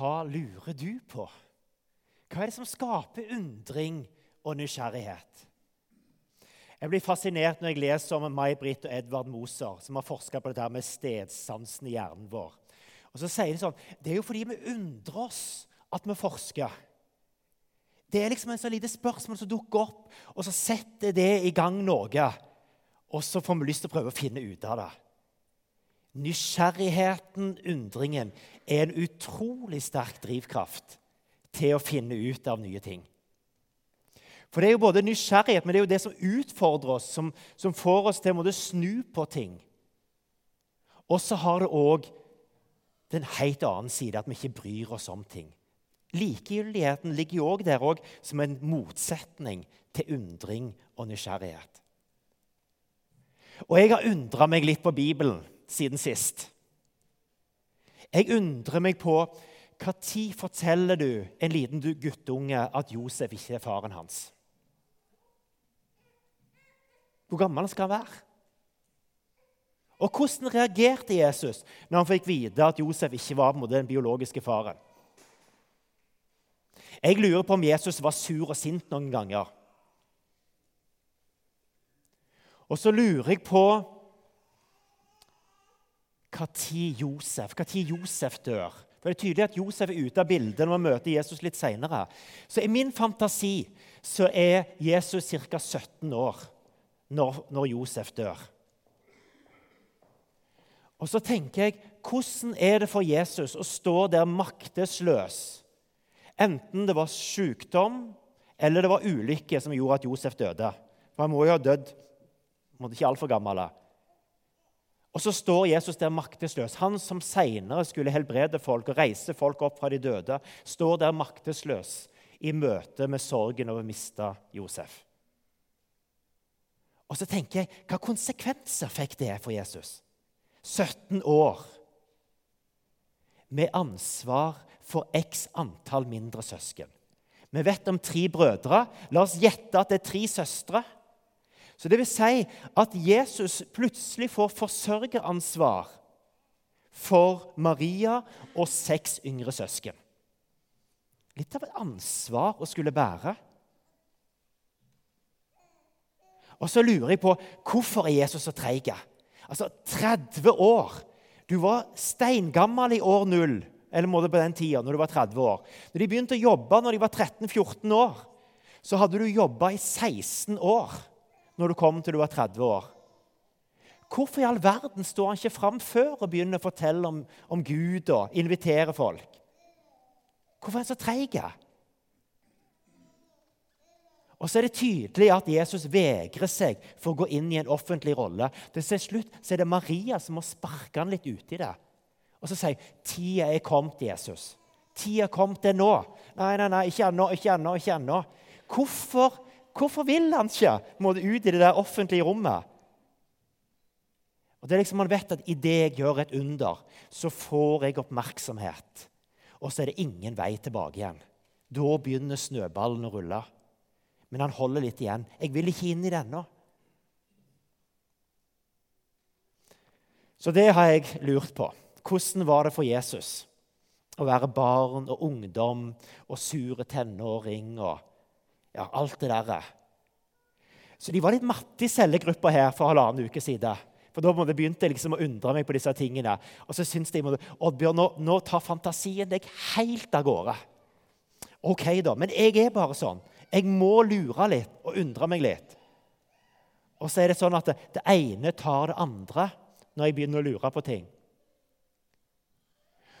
hva lurer du på? Hva er det som skaper undring og nysgjerrighet? Jeg blir fascinert når jeg leser om May-Britt og Edvard Moser, som har forska på dette med stedsansen i hjernen vår. Og så sier de sånn Det er jo fordi vi undrer oss at vi forsker. Det er liksom en sånn lite spørsmål som dukker opp, og så setter det i gang noe. Og så får vi lyst til å prøve å finne ut av det. Nysgjerrigheten, undringen, er en utrolig sterk drivkraft til å finne ut av nye ting. For det er jo både nysgjerrighet, men det er jo det som utfordrer oss, som, som får oss til å snu på ting. Og så har det òg den helt annen side, at vi ikke bryr oss om ting. Likegyldigheten ligger jo òg der også, som en motsetning til undring og nysgjerrighet. Og jeg har undra meg litt på Bibelen siden sist. Jeg undrer meg på når forteller du en liten guttunge at Josef ikke er faren hans? Hvor gammel skal han være? Og hvordan reagerte Jesus når han fikk vite at Josef ikke var den biologiske faren? Jeg lurer på om Jesus var sur og sint noen ganger. Og så lurer jeg på når Josef, Josef dør. For Det er tydelig at Josef er ute av bildet når vi møter Jesus litt senere. Så i min fantasi så er Jesus ca. 17 år når, når Josef dør. Og så tenker jeg, hvordan er det for Jesus å stå der maktesløs? Enten det var sykdom eller det var ulykke som gjorde at Josef døde. For han må jo ha dødd ikke altfor gammel. Og så står Jesus der maktesløs. Han som senere skulle helbrede folk og reise folk opp fra de døde, står der maktesløs i møte med sorgen over å miste Josef. Og så tenker jeg, Hva konsekvenser fikk det for Jesus? 17 år med ansvar for x antall mindre søsken. Vi vet om tre brødre. La oss gjette at det er tre søstre. Så det vil si at Jesus plutselig får forsørgeransvar for Maria og seks yngre søsken. Litt av et ansvar å skulle bære. Og så lurer jeg på hvorfor er Jesus så treig. Altså 30 år. Du var steingammel i år null, eller må på den tida, når du var 30 år. Når de begynte å jobbe når de var 13-14 år, så hadde du jobba i 16 år når du kom til du var 30 år. Hvorfor i all verden står han ikke fram før og begynner å fortelle om, om Gud og invitere folk? Hvorfor er han så treig? Og så er det tydelig at Jesus vegrer seg for å gå inn i en offentlig rolle. Til slutt så er det Maria som må sparke han litt uti det. Og så sier tida er kommet, Jesus. Tida er kommet, det nå. Nei, nei, nei, ikke ennå, ikke ennå. ikke ennå. Hvorfor, hvorfor vil han ikke må ut i det der offentlige rommet? Og det er liksom Man vet at idet jeg gjør et under, så får jeg oppmerksomhet. Og så er det ingen vei tilbake igjen. Da begynner snøballen å rulle men han holder litt igjen. 'Jeg vil ikke inn i det ennå.' Så det har jeg lurt på. Hvordan var det for Jesus å være barn og ungdom og sure tenåring og ja, alt det derre? Så de var litt matte i cellegruppa her for halvannen uke siden. For Da begynte jeg liksom å undre meg på disse tingene. Og så syns de Oddbjørn, nå, nå tar fantasien deg helt av gårde. Ok, da, men jeg er bare sånn. Jeg må lure litt og undre meg litt. Og så er det sånn at det, det ene tar det andre når jeg begynner å lure på ting.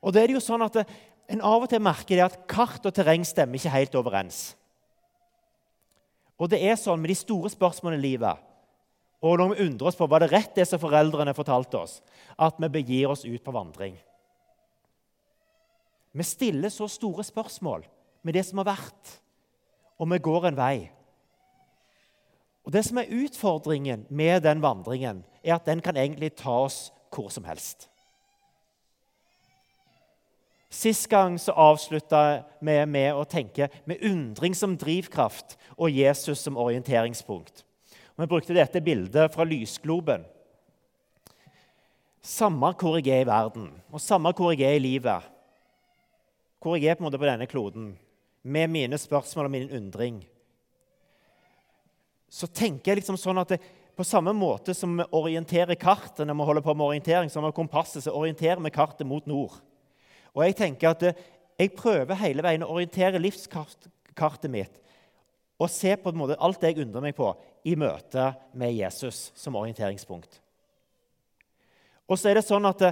Og det er det jo sånn at En av og til merker det at kart og terreng stemmer ikke helt overens. Og det er sånn med de store spørsmålene i livet og når vi undrer oss på var det rett det som foreldrene fortalte oss, at vi begir oss ut på vandring. Vi stiller så store spørsmål med det som har vært og vi går en vei. Og Det som er utfordringen med den vandringen, er at den kan egentlig ta oss hvor som helst. Sist gang så avslutta vi med å tenke med undring som drivkraft og Jesus som orienteringspunkt. Og vi brukte dette bildet fra lysgloben. Samme hvor jeg er i verden, og samme hvor jeg er i livet, hvor jeg er på, på denne kloden, med mine spørsmål og min undring, så tenker jeg liksom sånn at det, på samme måte som vi orienterer kartet når vi holder på med orientering, som med kompasset, så orienterer vi kartet mot nord. Og jeg tenker at jeg prøver hele veien å orientere livskartet mitt og se på en måte alt det jeg undrer meg på, i møte med Jesus som orienteringspunkt. Og så er det sånn at det,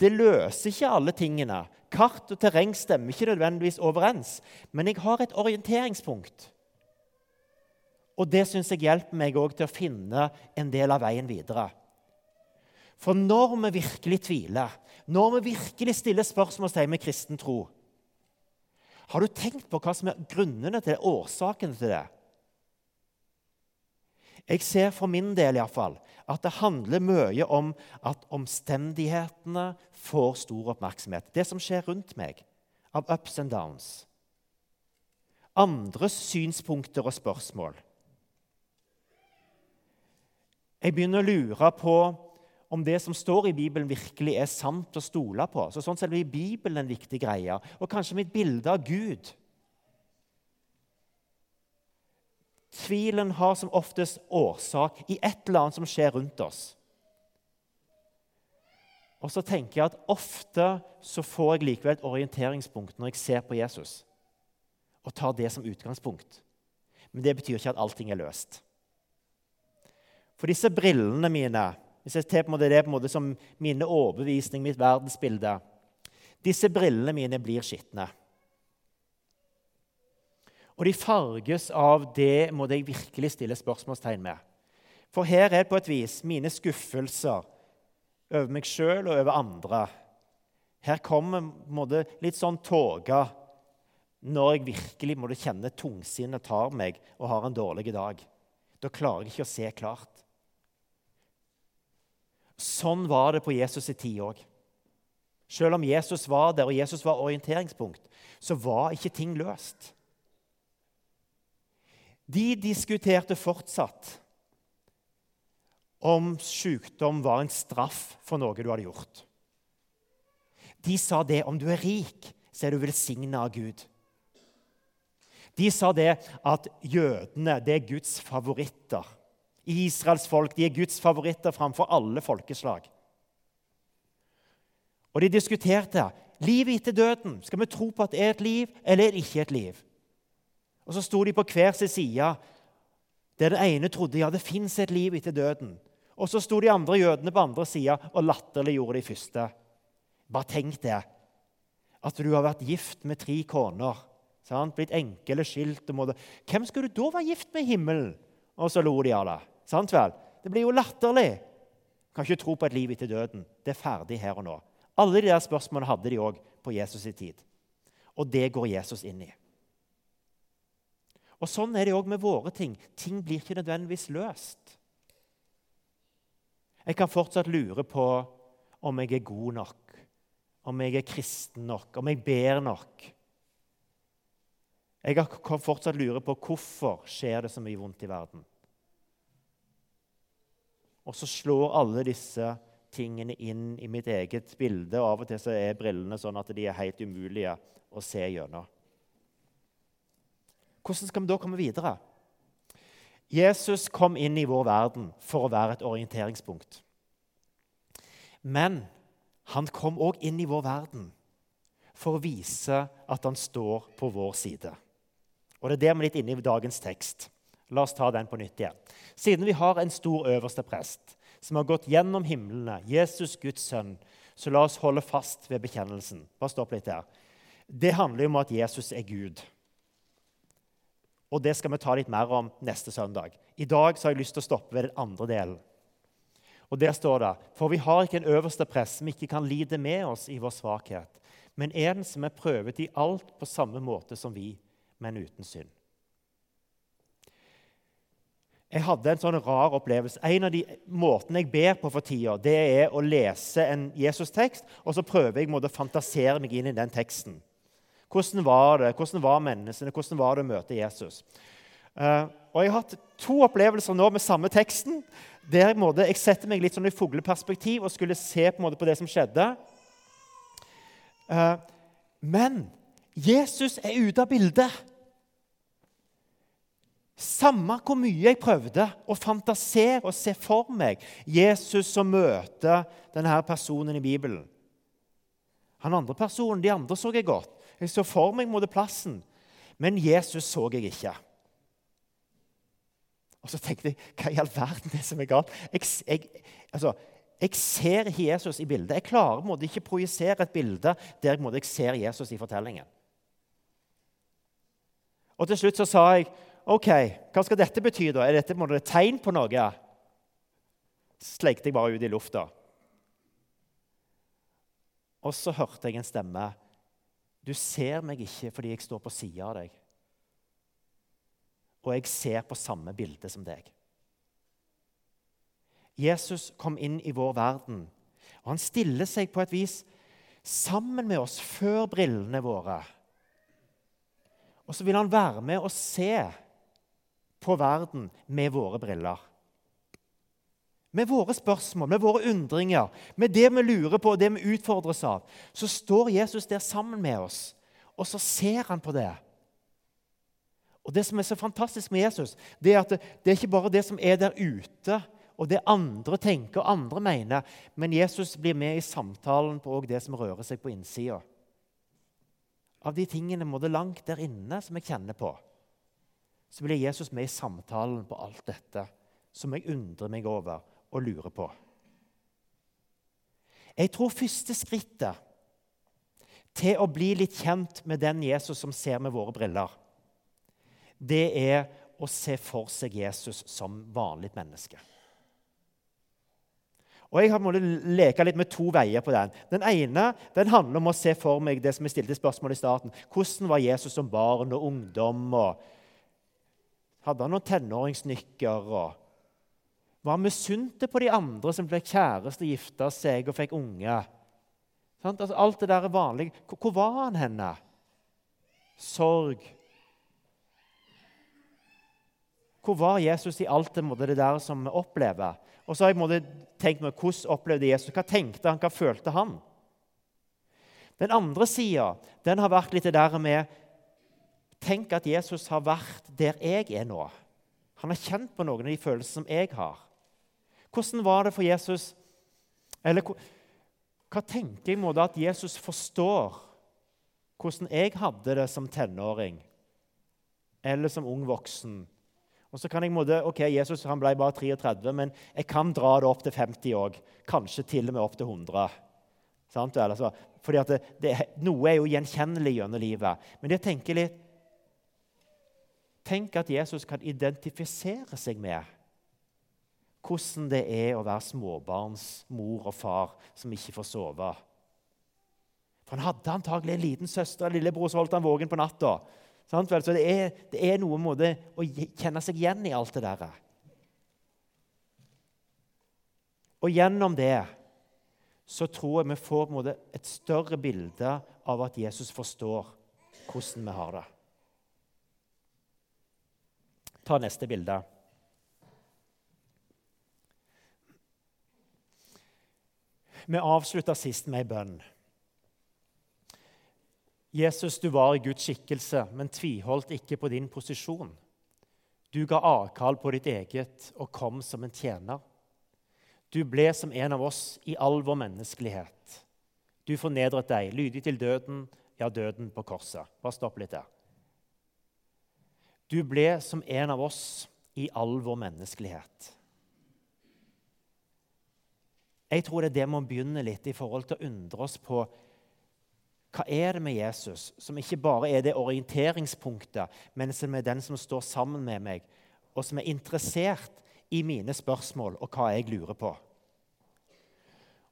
det løser ikke alle tingene. Kart og terreng stemmer ikke nødvendigvis overens, men jeg har et orienteringspunkt. Og det syns jeg hjelper meg også til å finne en del av veien videre. For når vi virkelig tviler, når vi virkelig stiller spørsmålstegn med kristen tro Har du tenkt på hva som er grunnene til det, årsakene til det? Jeg ser for min del i hvert fall, at det handler mye om at omstendighetene får stor oppmerksomhet. Det som skjer rundt meg, av ups and downs. Andres synspunkter og spørsmål. Jeg begynner å lure på om det som står i Bibelen, virkelig er sant å stole på. Så sånn sett blir Bibelen en viktig greie, og kanskje mitt bilde av Gud. Tvilen har som oftest årsak i et eller annet som skjer rundt oss. Og så tenker jeg at ofte så får jeg likevel et orienteringspunkt når jeg ser på Jesus, og tar det som utgangspunkt. Men det betyr ikke at allting er løst. For disse brillene mine hvis jeg ser på det på en måte som min overbevisning, mitt verdensbilde Disse brillene mine blir skitne. Og de farges av det må jeg virkelig stille spørsmålstegn med. For her er det på et vis mine skuffelser over meg sjøl og over andre. Her kommer måtte, litt sånn tåke når jeg virkelig må kjenne tungsinnet tar meg og har en dårlig dag. Da klarer jeg ikke å se klart. Sånn var det på Jesus' i tid òg. Selv om Jesus var der, og Jesus var orienteringspunkt, så var ikke ting løst. De diskuterte fortsatt om sykdom var en straff for noe du hadde gjort. De sa det om du er rik, så er du velsigna av Gud. De sa det at jødene det er Guds favoritter. Israels folk de er Guds favoritter framfor alle folkeslag. Og De diskuterte livet etter døden. Skal vi tro på at det er et liv, eller er det ikke et liv? Og Så sto de på hver sin side, der den ene trodde ja, det fins et liv etter døden. Og så sto de andre jødene på andre sida og latterliggjorde de første. Bare tenk det. At du har vært gift med tre koner. Sant? Blitt enkel og skilt. Hvem skulle du da være gift med i himmelen? Og så lo de av det. Sant vel? Det blir jo latterlig. Kan ikke tro på et liv etter døden. Det er ferdig her og nå. Alle de der spørsmålene hadde de òg på Jesus' i tid. Og det går Jesus inn i. Og Sånn er det òg med våre ting. Ting blir ikke nødvendigvis løst. Jeg kan fortsatt lure på om jeg er god nok, om jeg er kristen nok, om jeg ber nok. Jeg kan fortsatt lure på hvorfor skjer det så mye vondt i verden. Og så slår alle disse tingene inn i mitt eget bilde. og Av og til så er brillene sånn at de er helt umulige å se gjennom. Hvordan skal vi da komme videre? Jesus kom inn i vår verden for å være et orienteringspunkt. Men han kom òg inn i vår verden for å vise at han står på vår side. Og Det er det vi er litt inne i dagens tekst. La oss ta den på nytt igjen. Siden vi har en stor øverste prest som har gått gjennom himlene, Jesus Guds sønn, så la oss holde fast ved bekjennelsen. Bare stopp litt der. Det handler jo om at Jesus er Gud. Og Det skal vi ta litt mer om neste søndag. I dag så har jeg lyst til å stoppe ved den andre delen. Og Der står det For vi har ikke en øverste prest som ikke kan lide med oss i vår svakhet, men en som er prøvet i alt på samme måte som vi, men uten synd. Jeg hadde en sånn rar opplevelse. En av de måtene jeg ber på for tida, det er å lese en Jesus-tekst, og så prøver jeg å fantasere meg inn i den teksten. Hvordan var det? Hvordan var menneskene? Hvordan var det å møte Jesus? Uh, og Jeg har hatt to opplevelser nå med samme teksten. der jeg, setter meg litt sånn i fugleperspektiv og skulle se på, det som skjedde. Uh, Men Jesus er ute av bildet. Samme hvor mye jeg prøvde å fantasere og se for meg Jesus som møter denne personen i Bibelen. Han andre personen, De andre så jeg godt. Jeg så for meg mot plassen. Men Jesus så jeg ikke. Og så tenkte jeg hva i all verden er det som er galt? Jeg, jeg, altså, jeg ser ikke Jesus i bildet. Jeg klarer på ikke projisere et bilde der jeg, jeg ser Jesus i fortellingen. Og Til slutt så sa jeg OK, hva skal dette bety? da? Er dette et tegn på noe? Sleikte jeg bare ut i lufta. Og så hørte jeg en stemme. Du ser meg ikke fordi jeg står på sida av deg. Og jeg ser på samme bilde som deg. Jesus kom inn i vår verden, og han stiller seg på et vis sammen med oss før brillene våre. Og så vil han være med og se på verden med våre briller. Med våre spørsmål, med våre undringer, med det vi lurer på og det vi utfordres av, så står Jesus der sammen med oss, og så ser han på det. Og Det som er så fantastisk med Jesus, det er at det, er ikke bare det som er der ute, og det andre tenker og andre mener, men Jesus blir med i samtalen på det som rører seg på innsida. Av de tingene må det langt der inne som jeg kjenner på så blir Jesus med i samtalen på alt dette som jeg undrer meg over og lurer på. Jeg tror første skrittet til å bli litt kjent med den Jesus som ser med våre briller, det er å se for seg Jesus som vanlig menneske. Og Jeg har måttet leke litt med to veier på den. Den ene den handler om å se for meg det som jeg stilte spørsmål i starten. Hvordan var Jesus som barn og ungdom? og hadde han noen tenåringsnykker og var misunte på de andre som ble kjæreste, gifta seg og fikk unge. Altså, alt det der er vanlig. Hvor var han henne? Sorg. Hvor var Jesus i alt det, det der som vi opplever? Og så har jeg tenkt meg, Hvordan opplevde Jesus? Hva tenkte han? Hva følte han? Den andre sida har vært litt det der med Tenk at Jesus har vært der jeg er nå. Han har kjent på noen av de følelsene som jeg har. Hvordan var det for Jesus Eller hva tenker jeg må at Jesus forstår hvordan jeg hadde det som tenåring eller som ung voksen? Og så kan jeg måtte, ok, Jesus han ble bare 33, men jeg kan dra det opp til 50 òg. Kanskje til og med opp til 100. Sant? Fordi fordi det, det, Noe er jo gjenkjennelig gjennom livet. Men jeg tenker litt Tenk at Jesus kan identifisere seg med hvordan det er å være småbarns mor og far som ikke får sove. For Han hadde antagelig en liten søster eller lillebror som holdt han våken på natta. Så det er, det er noe måte å kjenne seg igjen i alt det der. Og gjennom det så tror jeg vi får et større bilde av at Jesus forstår hvordan vi har det. Ta neste bilde. Vi avslutta sist med ei bønn. Jesus, du var i Guds skikkelse, men tviholdt ikke på din posisjon. Du ga avkall på ditt eget og kom som en tjener. Du ble som en av oss i all vår menneskelighet. Du fornedret deg, lydig til døden, ja, døden på korset. Bare stopp litt der. Du ble som en av oss i all vår menneskelighet. Jeg tror det er det man begynner litt i forhold til å undre oss på hva er det med Jesus som ikke bare er det orienteringspunktet, men som er den som står sammen med meg, og som er interessert i mine spørsmål og hva jeg lurer på.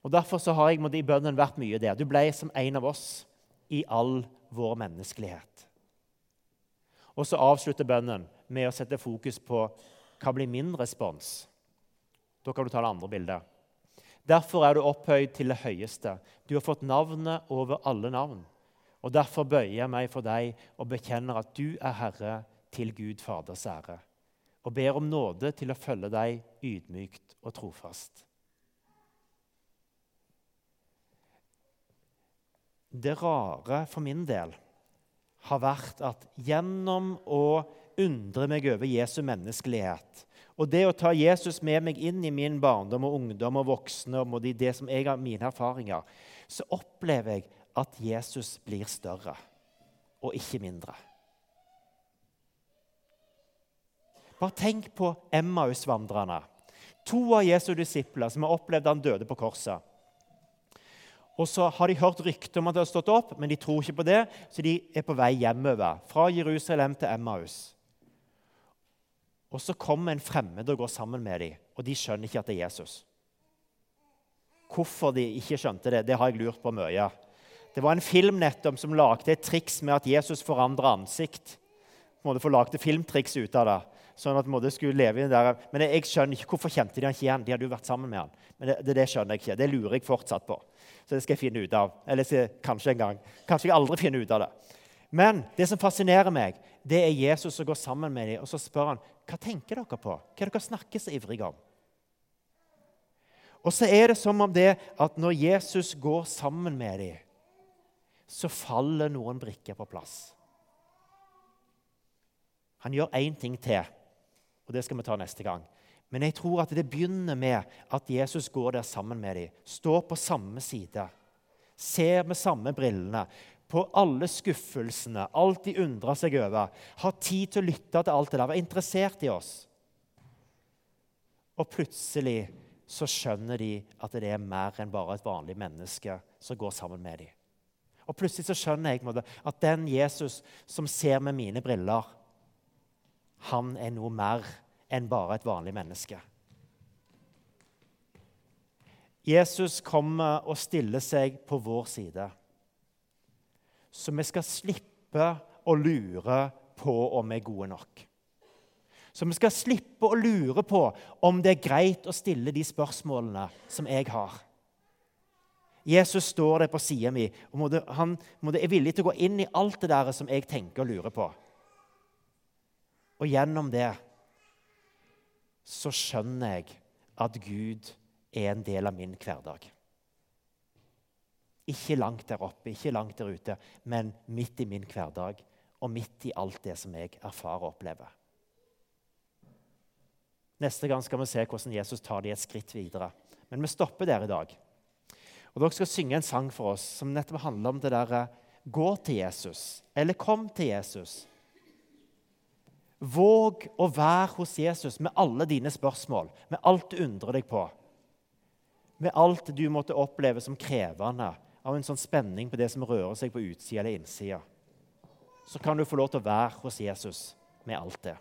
Og Derfor så har jeg i bønnen vært mye der. Du ble som en av oss i all vår menneskelighet. Og så avslutter bønnen med å sette fokus på hva blir min respons. Da kan du ta det andre bildet. Derfor er du opphøyd til det høyeste. Du har fått navnet over alle navn. Og Derfor bøyer jeg meg for deg og bekjenner at du er Herre til Gud Faders ære, og ber om nåde til å følge deg ydmykt og trofast. det rare for min del har vært at gjennom å undre meg over Jesu menneskelighet og det å ta Jesus med meg inn i min barndom og ungdom og voksne, og det, som jeg har mine erfaringer, så opplever jeg at Jesus blir større og ikke mindre. Bare tenk på Emmaus-vandrerne. To av Jesu disipler som har opplevd han døde på korset. Og så har de hørt rykter om at det har stått opp, men de tror ikke på det, så de er på vei hjemover. Fra Jerusalem til Emmaus. Og så kommer en fremmed og går sammen med dem, og de skjønner ikke at det er Jesus. Hvorfor de ikke skjønte det, det har jeg lurt på mye. Det var en film nettopp som lagde et triks med at Jesus forandra ansikt. På en måte få lagde filmtriks ut av det. Sånn at måte skulle leve der. Men jeg skjønner ikke, Hvorfor kjente de han ikke igjen? De hadde jo vært sammen med han. Men det, det, skjønner jeg ikke. Det lurer jeg fortsatt på. Så det skal jeg finne ut av. Eller kanskje en gang. Kanskje jeg aldri finner ut av det. Men det som fascinerer meg, det er Jesus som går sammen med dem, og så spør han, hva tenker dere på? Hva er dere snakker så ivrige om? Og så er det som om det at når Jesus går sammen med dem, så faller noen brikker på plass. Han gjør én ting til, og det skal vi ta neste gang. Men jeg tror at det begynner med at Jesus går der sammen med dem, står på samme side, ser med samme brillene, på alle skuffelsene, alt de undrer seg over. Har tid til å lytte til alt det der, være interessert i oss. Og plutselig så skjønner de at det er mer enn bare et vanlig menneske som går sammen med dem. Og plutselig så skjønner jeg at den Jesus som ser med mine briller, han er noe mer enn bare et vanlig menneske. Jesus kommer og stiller seg på vår side. Så vi skal slippe å lure på om vi er gode nok. Så vi skal slippe å lure på om det er greit å stille de spørsmålene som jeg har. Jesus står der på sida mi og han er villig til å gå inn i alt det der som jeg tenker og lurer på. Og gjennom det så skjønner jeg at Gud er en del av min hverdag. Ikke langt der oppe, ikke langt der ute, men midt i min hverdag og midt i alt det som jeg erfarer og opplever. Neste gang skal vi se hvordan Jesus tar de et skritt videre. Men vi stopper der i dag. Og Dere skal synge en sang for oss som nettopp handler om det der Gå til Jesus, eller kom til Jesus. Våg å være hos Jesus med alle dine spørsmål, med alt du undrer deg på. Med alt du måtte oppleve som krevende, av en sånn spenning på det som rører seg på utsida eller innsida, så kan du få lov til å være hos Jesus med alt det.